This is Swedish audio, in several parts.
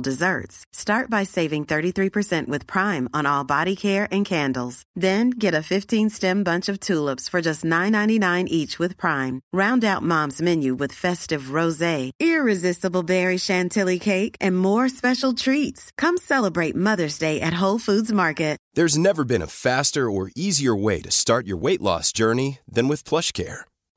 desserts. Start by saving 33% with Prime on all body care and candles. Then get a 15 stem bunch of tulips for just $9.99 each with Prime. Round out mom's menu with festive rose, irresistible berry chantilly cake, and more special treats. Come celebrate Mother's Day at Whole Foods Market. There's never been a faster or easier way to start your weight loss journey than with PlushCare.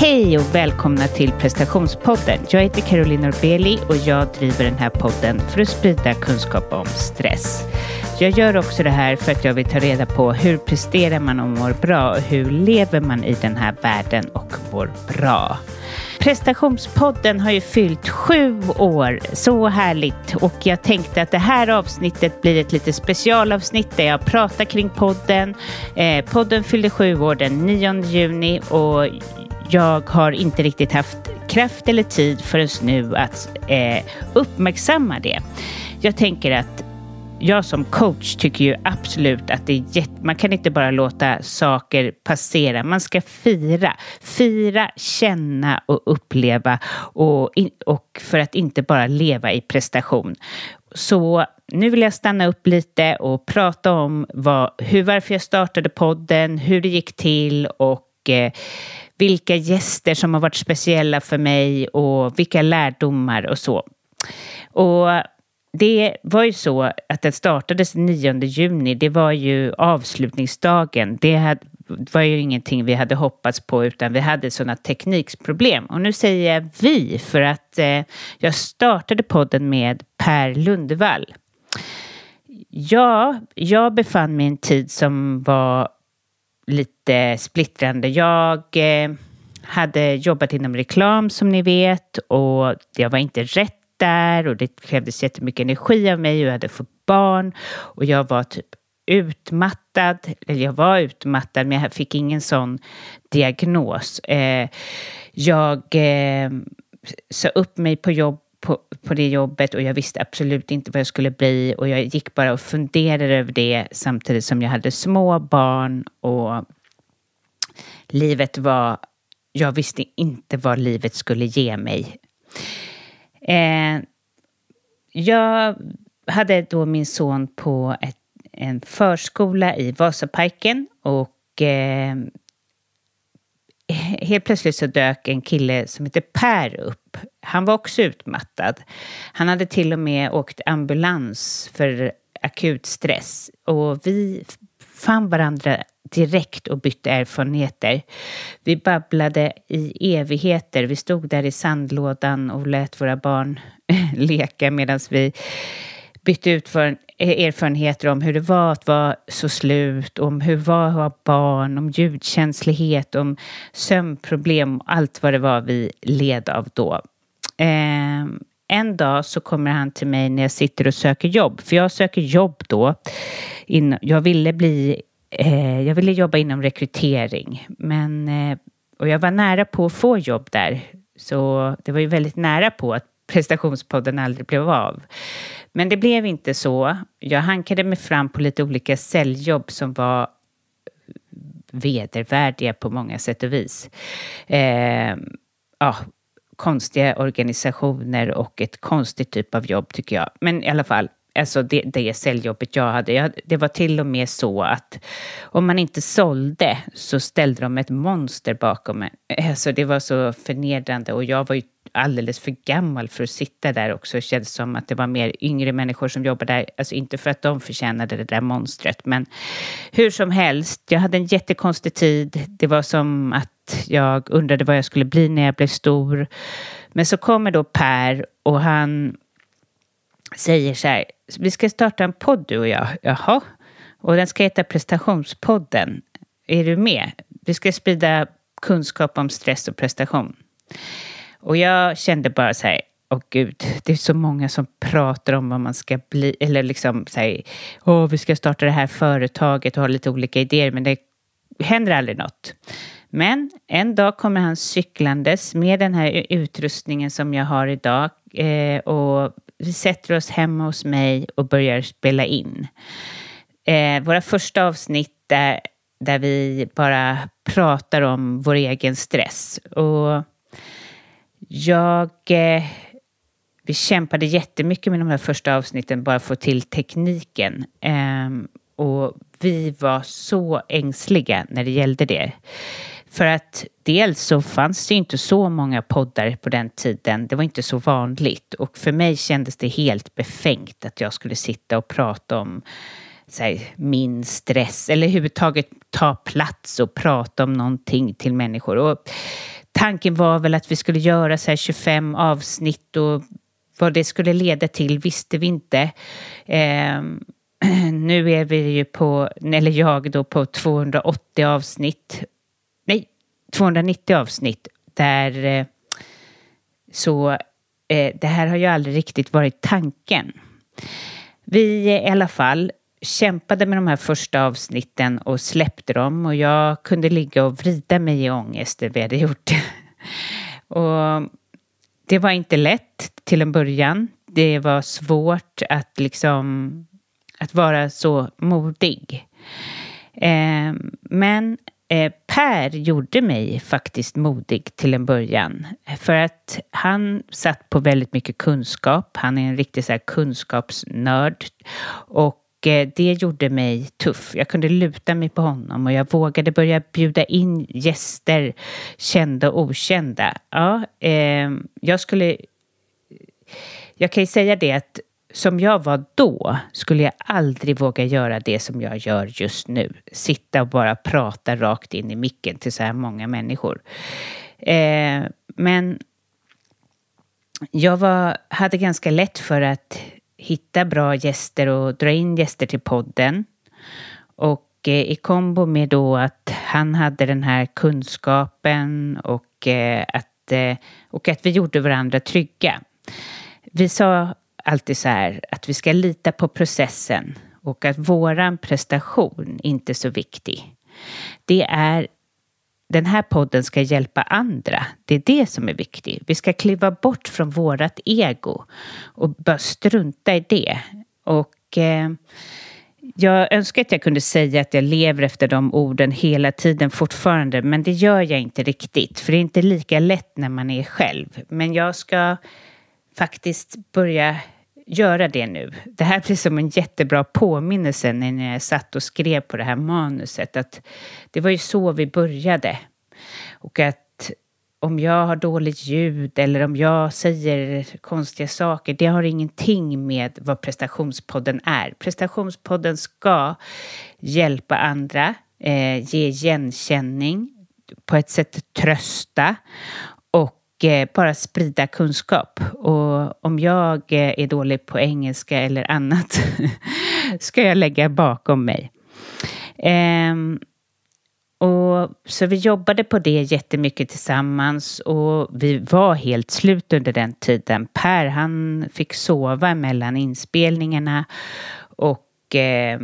Hej och välkomna till prestationspodden. Jag heter Caroline Norbeli och jag driver den här podden för att sprida kunskap om stress. Jag gör också det här för att jag vill ta reda på hur presterar man och mår bra och hur lever man i den här världen och mår bra. Prestationspodden har ju fyllt sju år. Så härligt. Och jag tänkte att det här avsnittet blir ett lite specialavsnitt där jag pratar kring podden. Eh, podden fyllde sju år den 9 juni och jag har inte riktigt haft kraft eller tid förrän nu att eh, uppmärksamma det. Jag tänker att jag som coach tycker ju absolut att det är jätt... Man kan inte bara låta saker passera. Man ska fira. Fira, känna och uppleva och, och för att inte bara leva i prestation. Så nu vill jag stanna upp lite och prata om vad, hur, varför jag startade podden, hur det gick till och eh, vilka gäster som har varit speciella för mig och vilka lärdomar och så. Och det var ju så att den startades 9 juni. Det var ju avslutningsdagen. Det var ju ingenting vi hade hoppats på utan vi hade sådana teknikproblem. Och nu säger jag vi för att eh, jag startade podden med Per Lundevall. Ja, jag befann mig i en tid som var lite splittrande. Jag eh, hade jobbat inom reklam som ni vet och jag var inte rätt där och det krävdes jättemycket energi av mig och jag hade fått barn och jag var typ utmattad, eller jag var utmattad men jag fick ingen sån diagnos. Eh, jag eh, sa upp mig på jobbet på, på det jobbet och jag visste absolut inte vad jag skulle bli och jag gick bara och funderade över det samtidigt som jag hade små barn och livet var, jag visste inte vad livet skulle ge mig. Eh, jag hade då min son på ett, en förskola i Vasaparken och eh, helt plötsligt så dök en kille som heter Per upp. Han var också utmattad. Han hade till och med åkt ambulans för akut stress och vi fann varandra direkt och bytte erfarenheter. Vi babblade i evigheter. Vi stod där i sandlådan och lät våra barn leka medan vi bytte ut för erfarenheter om hur det var att vara så slut, om hur det var att ha barn, om ljudkänslighet, om sömnproblem, allt vad det var vi led av då. Eh, en dag så kommer han till mig när jag sitter och söker jobb, för jag söker jobb då. Jag ville bli eh, jag ville jobba inom rekrytering, men eh, och jag var nära på att få jobb där. Så det var ju väldigt nära på att prestationspodden aldrig blev av. Men det blev inte så. Jag hankade mig fram på lite olika säljjobb som var vedervärdiga på många sätt och vis. Eh, ja, konstiga organisationer och ett konstigt typ av jobb tycker jag. Men i alla fall, alltså det, det säljjobbet jag hade, jag, det var till och med så att om man inte sålde så ställde de ett monster bakom mig. Eh, alltså det var så förnedrande och jag var ju alldeles för gammal för att sitta där också. Det kändes som att det var mer yngre människor som jobbade där. Alltså inte för att de förtjänade det där monstret, men hur som helst. Jag hade en jättekonstig tid. Det var som att jag undrade vad jag skulle bli när jag blev stor. Men så kommer då Per och han säger så här, vi ska starta en podd du och jag. Jaha, och den ska heta prestationspodden. Är du med? Vi ska sprida kunskap om stress och prestation. Och jag kände bara så här, åh gud, det är så många som pratar om vad man ska bli, eller liksom säger, åh, vi ska starta det här företaget och ha lite olika idéer, men det händer aldrig något. Men en dag kommer han cyklandes med den här utrustningen som jag har idag eh, och vi sätter oss hemma hos mig och börjar spela in. Eh, våra första avsnitt där, där vi bara pratar om vår egen stress. Och jag... Eh, vi kämpade jättemycket med de här första avsnitten bara för att få till tekniken. Eh, och vi var så ängsliga när det gällde det. För att dels så fanns det inte så många poddar på den tiden. Det var inte så vanligt. Och för mig kändes det helt befängt att jag skulle sitta och prata om här, min stress eller överhuvudtaget ta plats och prata om någonting till människor. Och tanken var väl att vi skulle göra så här 25 avsnitt och vad det skulle leda till visste vi inte. Eh, nu är vi ju på, eller jag då på 280 avsnitt. 290 avsnitt där eh, så eh, det här har ju aldrig riktigt varit tanken. Vi eh, i alla fall kämpade med de här första avsnitten och släppte dem och jag kunde ligga och vrida mig i ångest det vi hade gjort. och det var inte lätt till en början. Det var svårt att liksom att vara så modig. Eh, men eh, Per gjorde mig faktiskt modig till en början. För att han satt på väldigt mycket kunskap. Han är en riktig så här kunskapsnörd. Och Eh, det gjorde mig tuff. Jag kunde luta mig på honom och jag vågade börja bjuda in gäster, kända och okända. Ja, eh, jag skulle... Jag kan ju säga det att som jag var då skulle jag aldrig våga göra det som jag gör just nu. Sitta och bara prata rakt in i micken till så här många människor. Eh, men jag var, hade ganska lätt för att hitta bra gäster och dra in gäster till podden. Och eh, i kombo med då att han hade den här kunskapen och, eh, att, eh, och att vi gjorde varandra trygga. Vi sa alltid så här att vi ska lita på processen och att våran prestation inte är så viktig. Det är den här podden ska hjälpa andra. Det är det som är viktigt. Vi ska kliva bort från vårat ego och bara strunta i det. Och eh, jag önskar att jag kunde säga att jag lever efter de orden hela tiden fortfarande, men det gör jag inte riktigt, för det är inte lika lätt när man är själv. Men jag ska faktiskt börja göra det nu. Det här blir som en jättebra påminnelse när jag satt och skrev på det här manuset. Att det var ju så vi började. Och att om jag har dåligt ljud eller om jag säger konstiga saker, det har ingenting med vad prestationspodden är. Prestationspodden ska hjälpa andra, eh, ge igenkänning, på ett sätt trösta och Eh, bara sprida kunskap. Och om jag eh, är dålig på engelska eller annat ska jag lägga bakom mig. Um, och så vi jobbade på det jättemycket tillsammans och vi var helt slut under den tiden. Per han fick sova mellan inspelningarna och eh,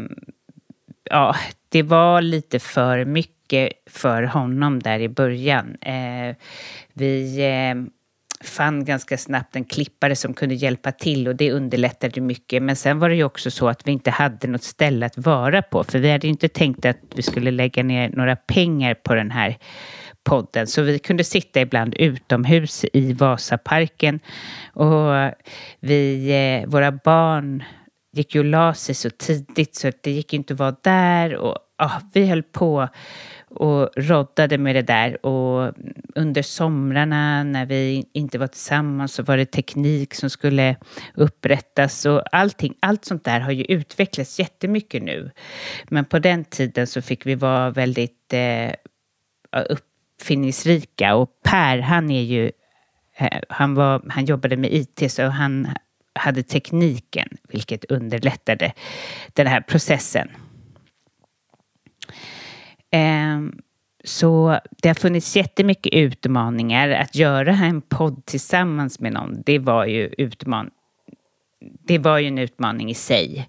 ja, det var lite för mycket för honom där i början. Eh, vi eh, fann ganska snabbt en klippare som kunde hjälpa till och det underlättade mycket. Men sen var det ju också så att vi inte hade något ställe att vara på. För vi hade ju inte tänkt att vi skulle lägga ner några pengar på den här podden. Så vi kunde sitta ibland utomhus i Vasaparken. Och vi, eh, våra barn gick ju och la sig så tidigt så det gick inte att vara där. Och ah, vi höll på och roddade med det där. Och under somrarna när vi inte var tillsammans så var det teknik som skulle upprättas och allting. Allt sånt där har ju utvecklats jättemycket nu. Men på den tiden så fick vi vara väldigt eh, uppfinningsrika och Per han är ju eh, han, var, han jobbade med IT så han hade tekniken vilket underlättade den här processen. Ehm, så det har funnits jättemycket utmaningar. Att göra en podd tillsammans med någon, det var ju, utman det var ju en utmaning i sig.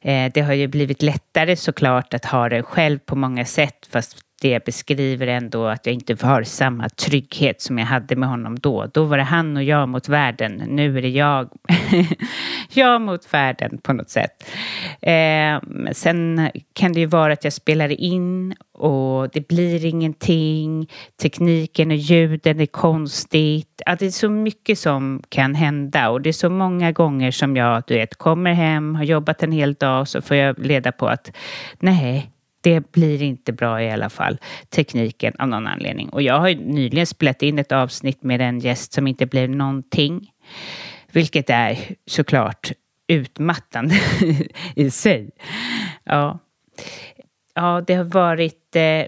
Ehm, det har ju blivit lättare såklart att ha den själv på många sätt fast det beskriver ändå att jag inte har samma trygghet som jag hade med honom då. Då var det han och jag mot världen. Nu är det jag, jag mot världen på något sätt. Eh, sen kan det ju vara att jag spelar in och det blir ingenting. Tekniken och ljuden är konstigt. Ja, det är så mycket som kan hända och det är så många gånger som jag du vet, kommer hem, har jobbat en hel dag så får jag leda på att nej, det blir inte bra i alla fall, tekniken av någon anledning. Och jag har nyligen spelat in ett avsnitt med en gäst som inte blev någonting. Vilket är såklart utmattande i sig. Ja. ja, det har varit eh,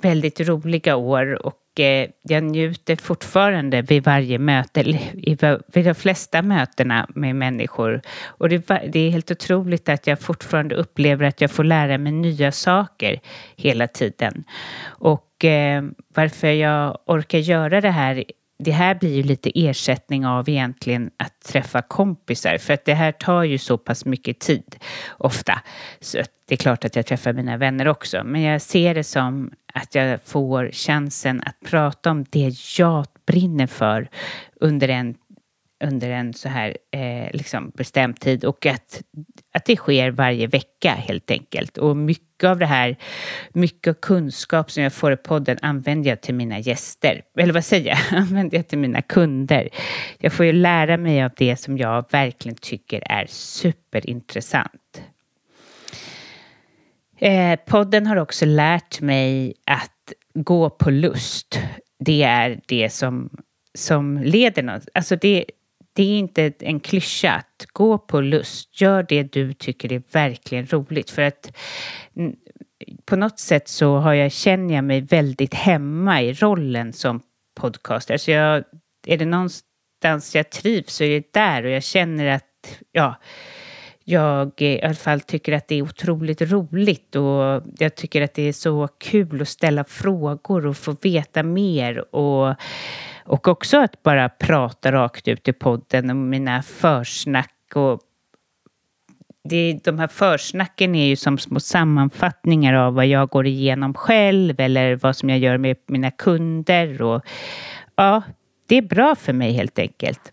väldigt roliga år och Eh, jag njuter fortfarande vid varje möte, vid de flesta mötena med människor. Och det, det är helt otroligt att jag fortfarande upplever att jag får lära mig nya saker hela tiden. Och eh, varför jag orkar göra det här det här blir ju lite ersättning av egentligen att träffa kompisar för att det här tar ju så pass mycket tid ofta. Så det är klart att jag träffar mina vänner också men jag ser det som att jag får chansen att prata om det jag brinner för under en under en så här eh, liksom bestämd tid och att, att det sker varje vecka helt enkelt. Och mycket av det här, mycket av kunskap som jag får i podden använder jag till mina gäster. Eller vad säger jag? Använder jag till mina kunder. Jag får ju lära mig av det som jag verkligen tycker är superintressant. Eh, podden har också lärt mig att gå på lust. Det är det som, som leder något. Alltså det, det är inte en klyscha att gå på lust. Gör det du tycker är verkligen roligt. För att på något sätt så har jag, känner jag mig väldigt hemma i rollen som podcaster. Så jag, är det någonstans jag trivs så är det där och jag känner att ja, jag eh, i alla fall tycker att det är otroligt roligt och jag tycker att det är så kul att ställa frågor och få veta mer och och också att bara prata rakt ut i podden om mina försnack och det, de här försnacken är ju som små sammanfattningar av vad jag går igenom själv eller vad som jag gör med mina kunder. Och, ja, det är bra för mig helt enkelt.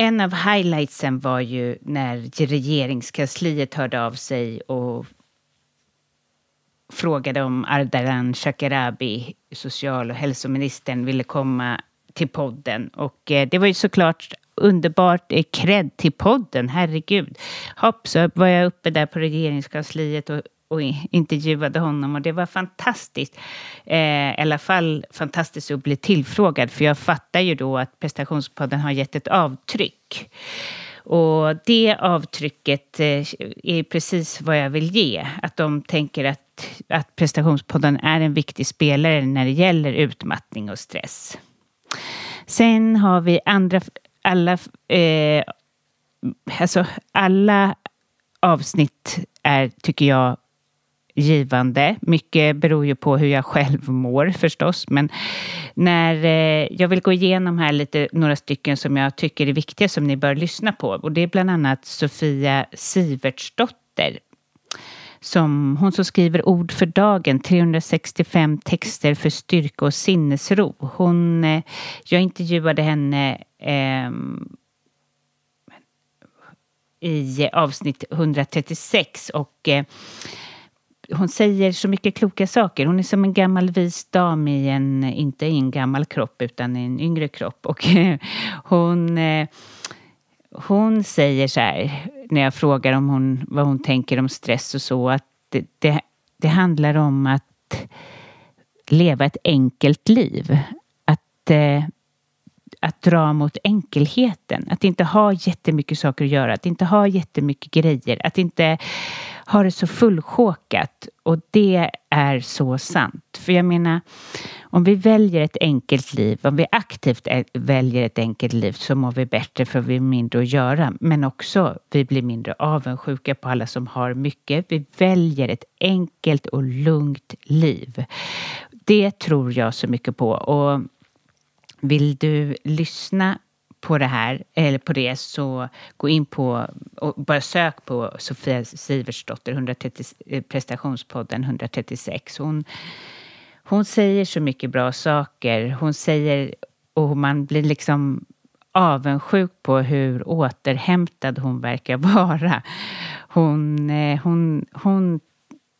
En av highlightsen var ju när regeringskansliet hörde av sig och frågade om Ardalan Shekarabi, social och hälsoministern, ville komma till podden. Och eh, det var ju såklart underbart kredd cred till podden, herregud. Hopp, så var jag uppe där på regeringskansliet och, och intervjuade honom och det var fantastiskt. Eh, I alla fall fantastiskt att bli tillfrågad, för jag fattar ju då att prestationspodden har gett ett avtryck. Och det avtrycket eh, är precis vad jag vill ge. Att de tänker att, att prestationspodden är en viktig spelare när det gäller utmattning och stress. Sen har vi andra, alla, eh, alltså alla avsnitt är, tycker jag, givande. Mycket beror ju på hur jag själv mår förstås. Men när eh, jag vill gå igenom här lite några stycken som jag tycker är viktiga som ni bör lyssna på. Och det är bland annat Sofia Sivertsdotter som hon som skriver ord för dagen, 365 texter för styrka och sinnesro. Hon, eh, jag intervjuade henne eh, i avsnitt 136 och eh, hon säger så mycket kloka saker. Hon är som en gammal vis dam i en, inte i en gammal kropp utan i en yngre kropp. Och hon, eh, hon säger så här, när jag frågar om hon, vad hon tänker om stress och så, att det, det, det handlar om att leva ett enkelt liv. Att, eh, att dra mot enkelheten. Att inte ha jättemycket saker att göra, att inte ha jättemycket grejer, att inte ha det så fullsjåkat. Och det är så sant. För jag menar, om vi väljer ett enkelt liv, om vi aktivt väljer ett enkelt liv så mår vi bättre för vi har mindre att göra. Men också, vi blir mindre avundsjuka på alla som har mycket. Vi väljer ett enkelt och lugnt liv. Det tror jag så mycket på. Och vill du lyssna på det här, eller på det, så gå in på och bara sök på Sofia Siversdotter, 130, eh, prestationspodden 136. Hon, hon säger så mycket bra saker. Hon säger, och man blir liksom avundsjuk på hur återhämtad hon verkar vara. Hon, eh, hon, hon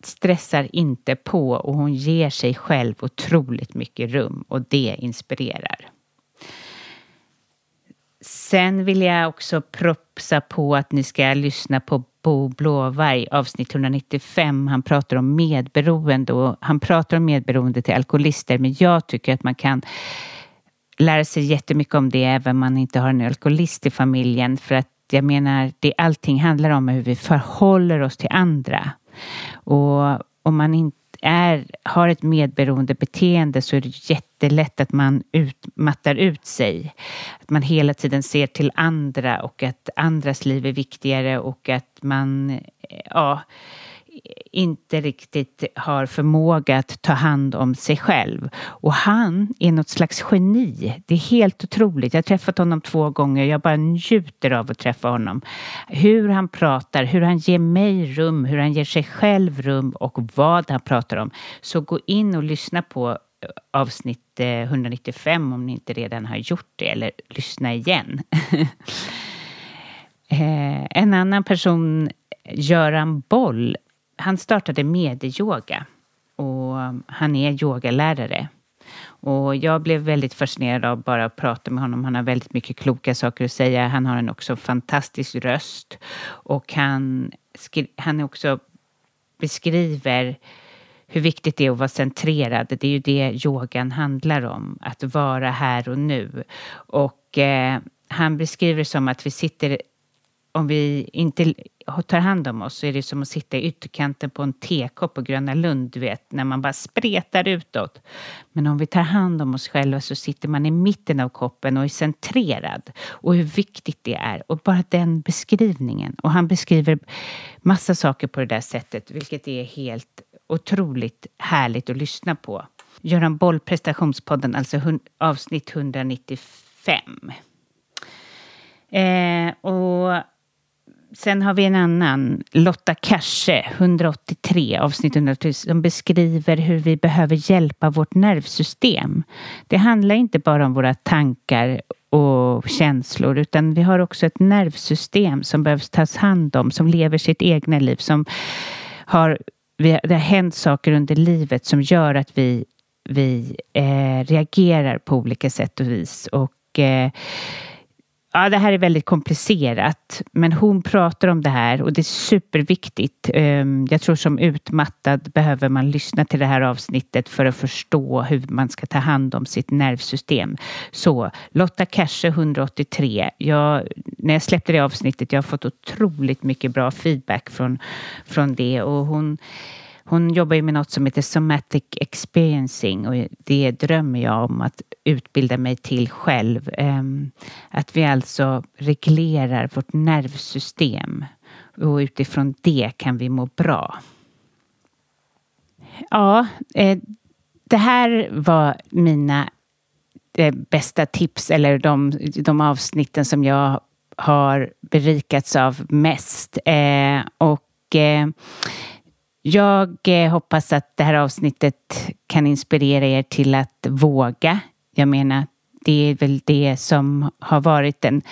stressar inte på och hon ger sig själv otroligt mycket rum och det inspirerar. Sen vill jag också propsa på att ni ska lyssna på Bo Blåvarg, avsnitt 195. Han pratar om medberoende och han pratar om medberoende till alkoholister, men jag tycker att man kan lära sig jättemycket om det även om man inte har en alkoholist i familjen. För att jag menar, det, allting handlar om hur vi förhåller oss till andra. Och om man inte är, har ett medberoende beteende så är det jättelätt att man ut, mattar ut sig. Att man hela tiden ser till andra och att andras liv är viktigare och att man eh, ja, inte riktigt har förmåga att ta hand om sig själv. Och han är något slags geni. Det är helt otroligt. Jag har träffat honom två gånger. Jag bara njuter av att träffa honom. Hur han pratar, hur han ger mig rum, hur han ger sig själv rum och vad han pratar om. Så gå in och lyssna på eh, avsnitt eh, 195 om ni inte redan har gjort det eller lyssna igen. Eh, en annan person, Göran Boll, han startade medyoga och han är yogalärare. Och jag blev väldigt fascinerad av bara att prata med honom. Han har väldigt mycket kloka saker att säga. Han har en också fantastisk röst och han, han också beskriver hur viktigt det är att vara centrerad. Det är ju det yogan handlar om, att vara här och nu. Och eh, han beskriver det som att vi sitter om vi inte tar hand om oss så är det som att sitta i ytterkanten på en tekopp på Gröna Lund, du vet, när man bara spretar utåt. Men om vi tar hand om oss själva så sitter man i mitten av koppen och är centrerad. Och hur viktigt det är. Och bara den beskrivningen. Och han beskriver massa saker på det där sättet, vilket är helt otroligt härligt att lyssna på. Göran Boll, prestationspodden, alltså avsnitt 195. Eh, och sen har vi en annan, Lotta Kasche, 183, avsnitt 103 som beskriver hur vi behöver hjälpa vårt nervsystem. Det handlar inte bara om våra tankar och känslor, utan vi har också ett nervsystem som behövs tas hand om, som lever sitt egna liv, som har det har hänt saker under livet som gör att vi, vi eh, reagerar på olika sätt och vis. Och eh, Ja, det här är väldigt komplicerat, men hon pratar om det här och det är superviktigt. Ehm, jag tror som utmattad behöver man lyssna till det här avsnittet för att förstå hur man ska ta hand om sitt nervsystem. Så Lotta Kerse 183. Jag, när jag släppte det avsnittet, jag har fått otroligt mycket bra feedback från, från det och hon hon jobbar ju med något som heter somatic experiencing och det drömmer jag om att utbilda mig till själv. Ehm, att vi alltså reglerar vårt nervsystem och utifrån det kan vi må bra. Ja, eh, det här var mina eh, bästa tips eller de, de avsnitten som jag har berikats av mest. Eh, och jag eh, hoppas att det här avsnittet kan inspirera er till att våga. Jag menar, det är väl det som har varit den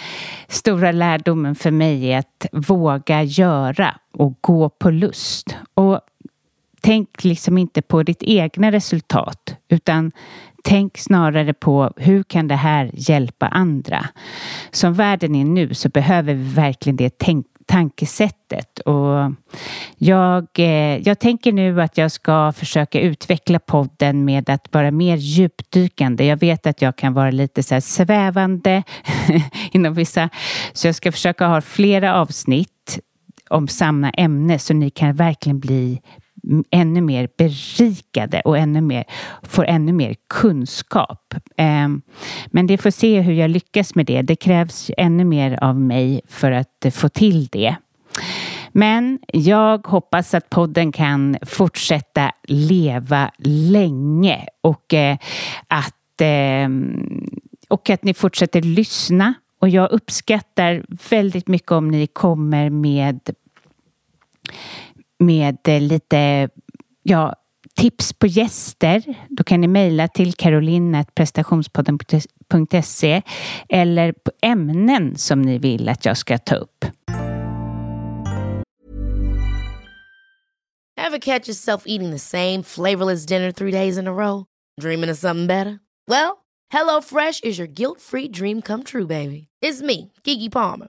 stora lärdomen för mig, att våga göra och gå på lust. Och tänk liksom inte på ditt egna resultat, utan tänk snarare på hur kan det här hjälpa andra? Som världen är nu så behöver vi verkligen det tänk tankesättet. Och jag, eh, jag tänker nu att jag ska försöka utveckla podden med att vara mer djupdykande. Jag vet att jag kan vara lite så svävande inom vissa, så jag ska försöka ha flera avsnitt om samma ämne så ni kan verkligen bli ännu mer berikade och ännu mer, får ännu mer kunskap. Ehm, men det får se hur jag lyckas med det. Det krävs ännu mer av mig för att få till det. Men jag hoppas att podden kan fortsätta leva länge och eh, att, ehm, och att ni fortsätter lyssna. Och jag uppskattar väldigt mycket om ni kommer med med eh, lite ja, tips på gäster. Då kan ni mejla till caroline.prestationspodden.se eller på ämnen som ni vill att jag ska ta upp. Have catch yourself eating the same flavorless dinner three days in a row? Dreaming of something better? Well, hello fresh is your guilt free dream come true baby. It's me, Gigi Palmer.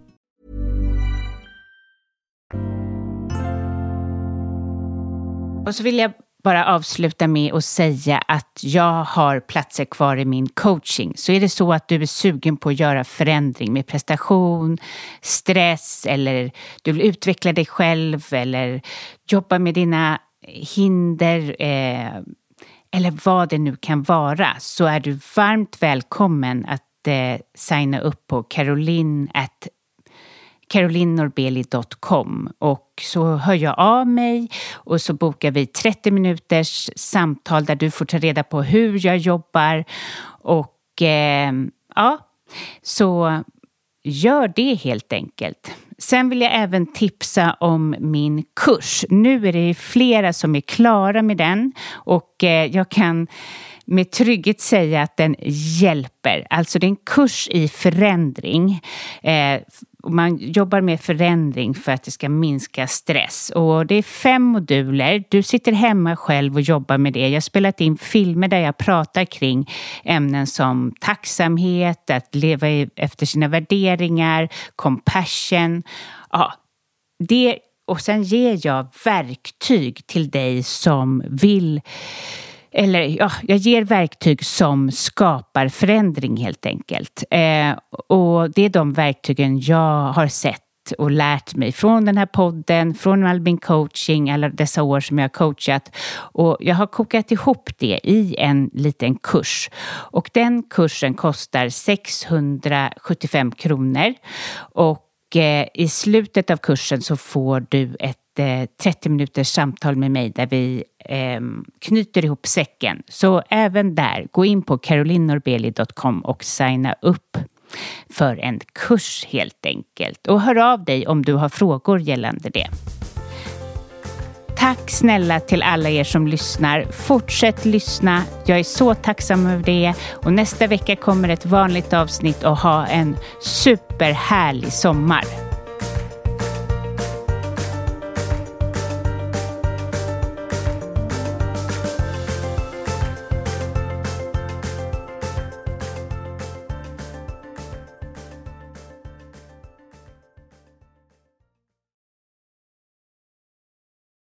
Och så vill jag bara avsluta med att säga att jag har platser kvar i min coaching. Så är det så att du är sugen på att göra förändring med prestation, stress eller du vill utveckla dig själv eller jobba med dina hinder eh, eller vad det nu kan vara så är du varmt välkommen att eh, signa upp på caroline at carolinnorbeli.com och så hör jag av mig och så bokar vi 30 minuters samtal där du får ta reda på hur jag jobbar och eh, ja, så gör det helt enkelt. Sen vill jag även tipsa om min kurs. Nu är det flera som är klara med den och eh, jag kan med trygghet säga att den hjälper. Alltså det är en kurs i förändring. Eh, man jobbar med förändring för att det ska minska stress. Och det är fem moduler. Du sitter hemma själv och jobbar med det. Jag har spelat in filmer där jag pratar kring ämnen som tacksamhet, att leva efter sina värderingar, compassion. Ja, det, och sen ger jag verktyg till dig som vill eller ja, jag ger verktyg som skapar förändring helt enkelt. Eh, och det är de verktygen jag har sett och lärt mig från den här podden, från Albin coaching, alla dessa år som jag har coachat. Och jag har kokat ihop det i en liten kurs. Och den kursen kostar 675 kronor. Och eh, i slutet av kursen så får du ett 30 eh, minuters samtal med mig där vi eh, knyter ihop säcken. Så även där, gå in på carolinnorbeli.com och signa upp för en kurs helt enkelt. Och hör av dig om du har frågor gällande det. Tack snälla till alla er som lyssnar. Fortsätt lyssna. Jag är så tacksam över det. Och nästa vecka kommer ett vanligt avsnitt och ha en superhärlig sommar.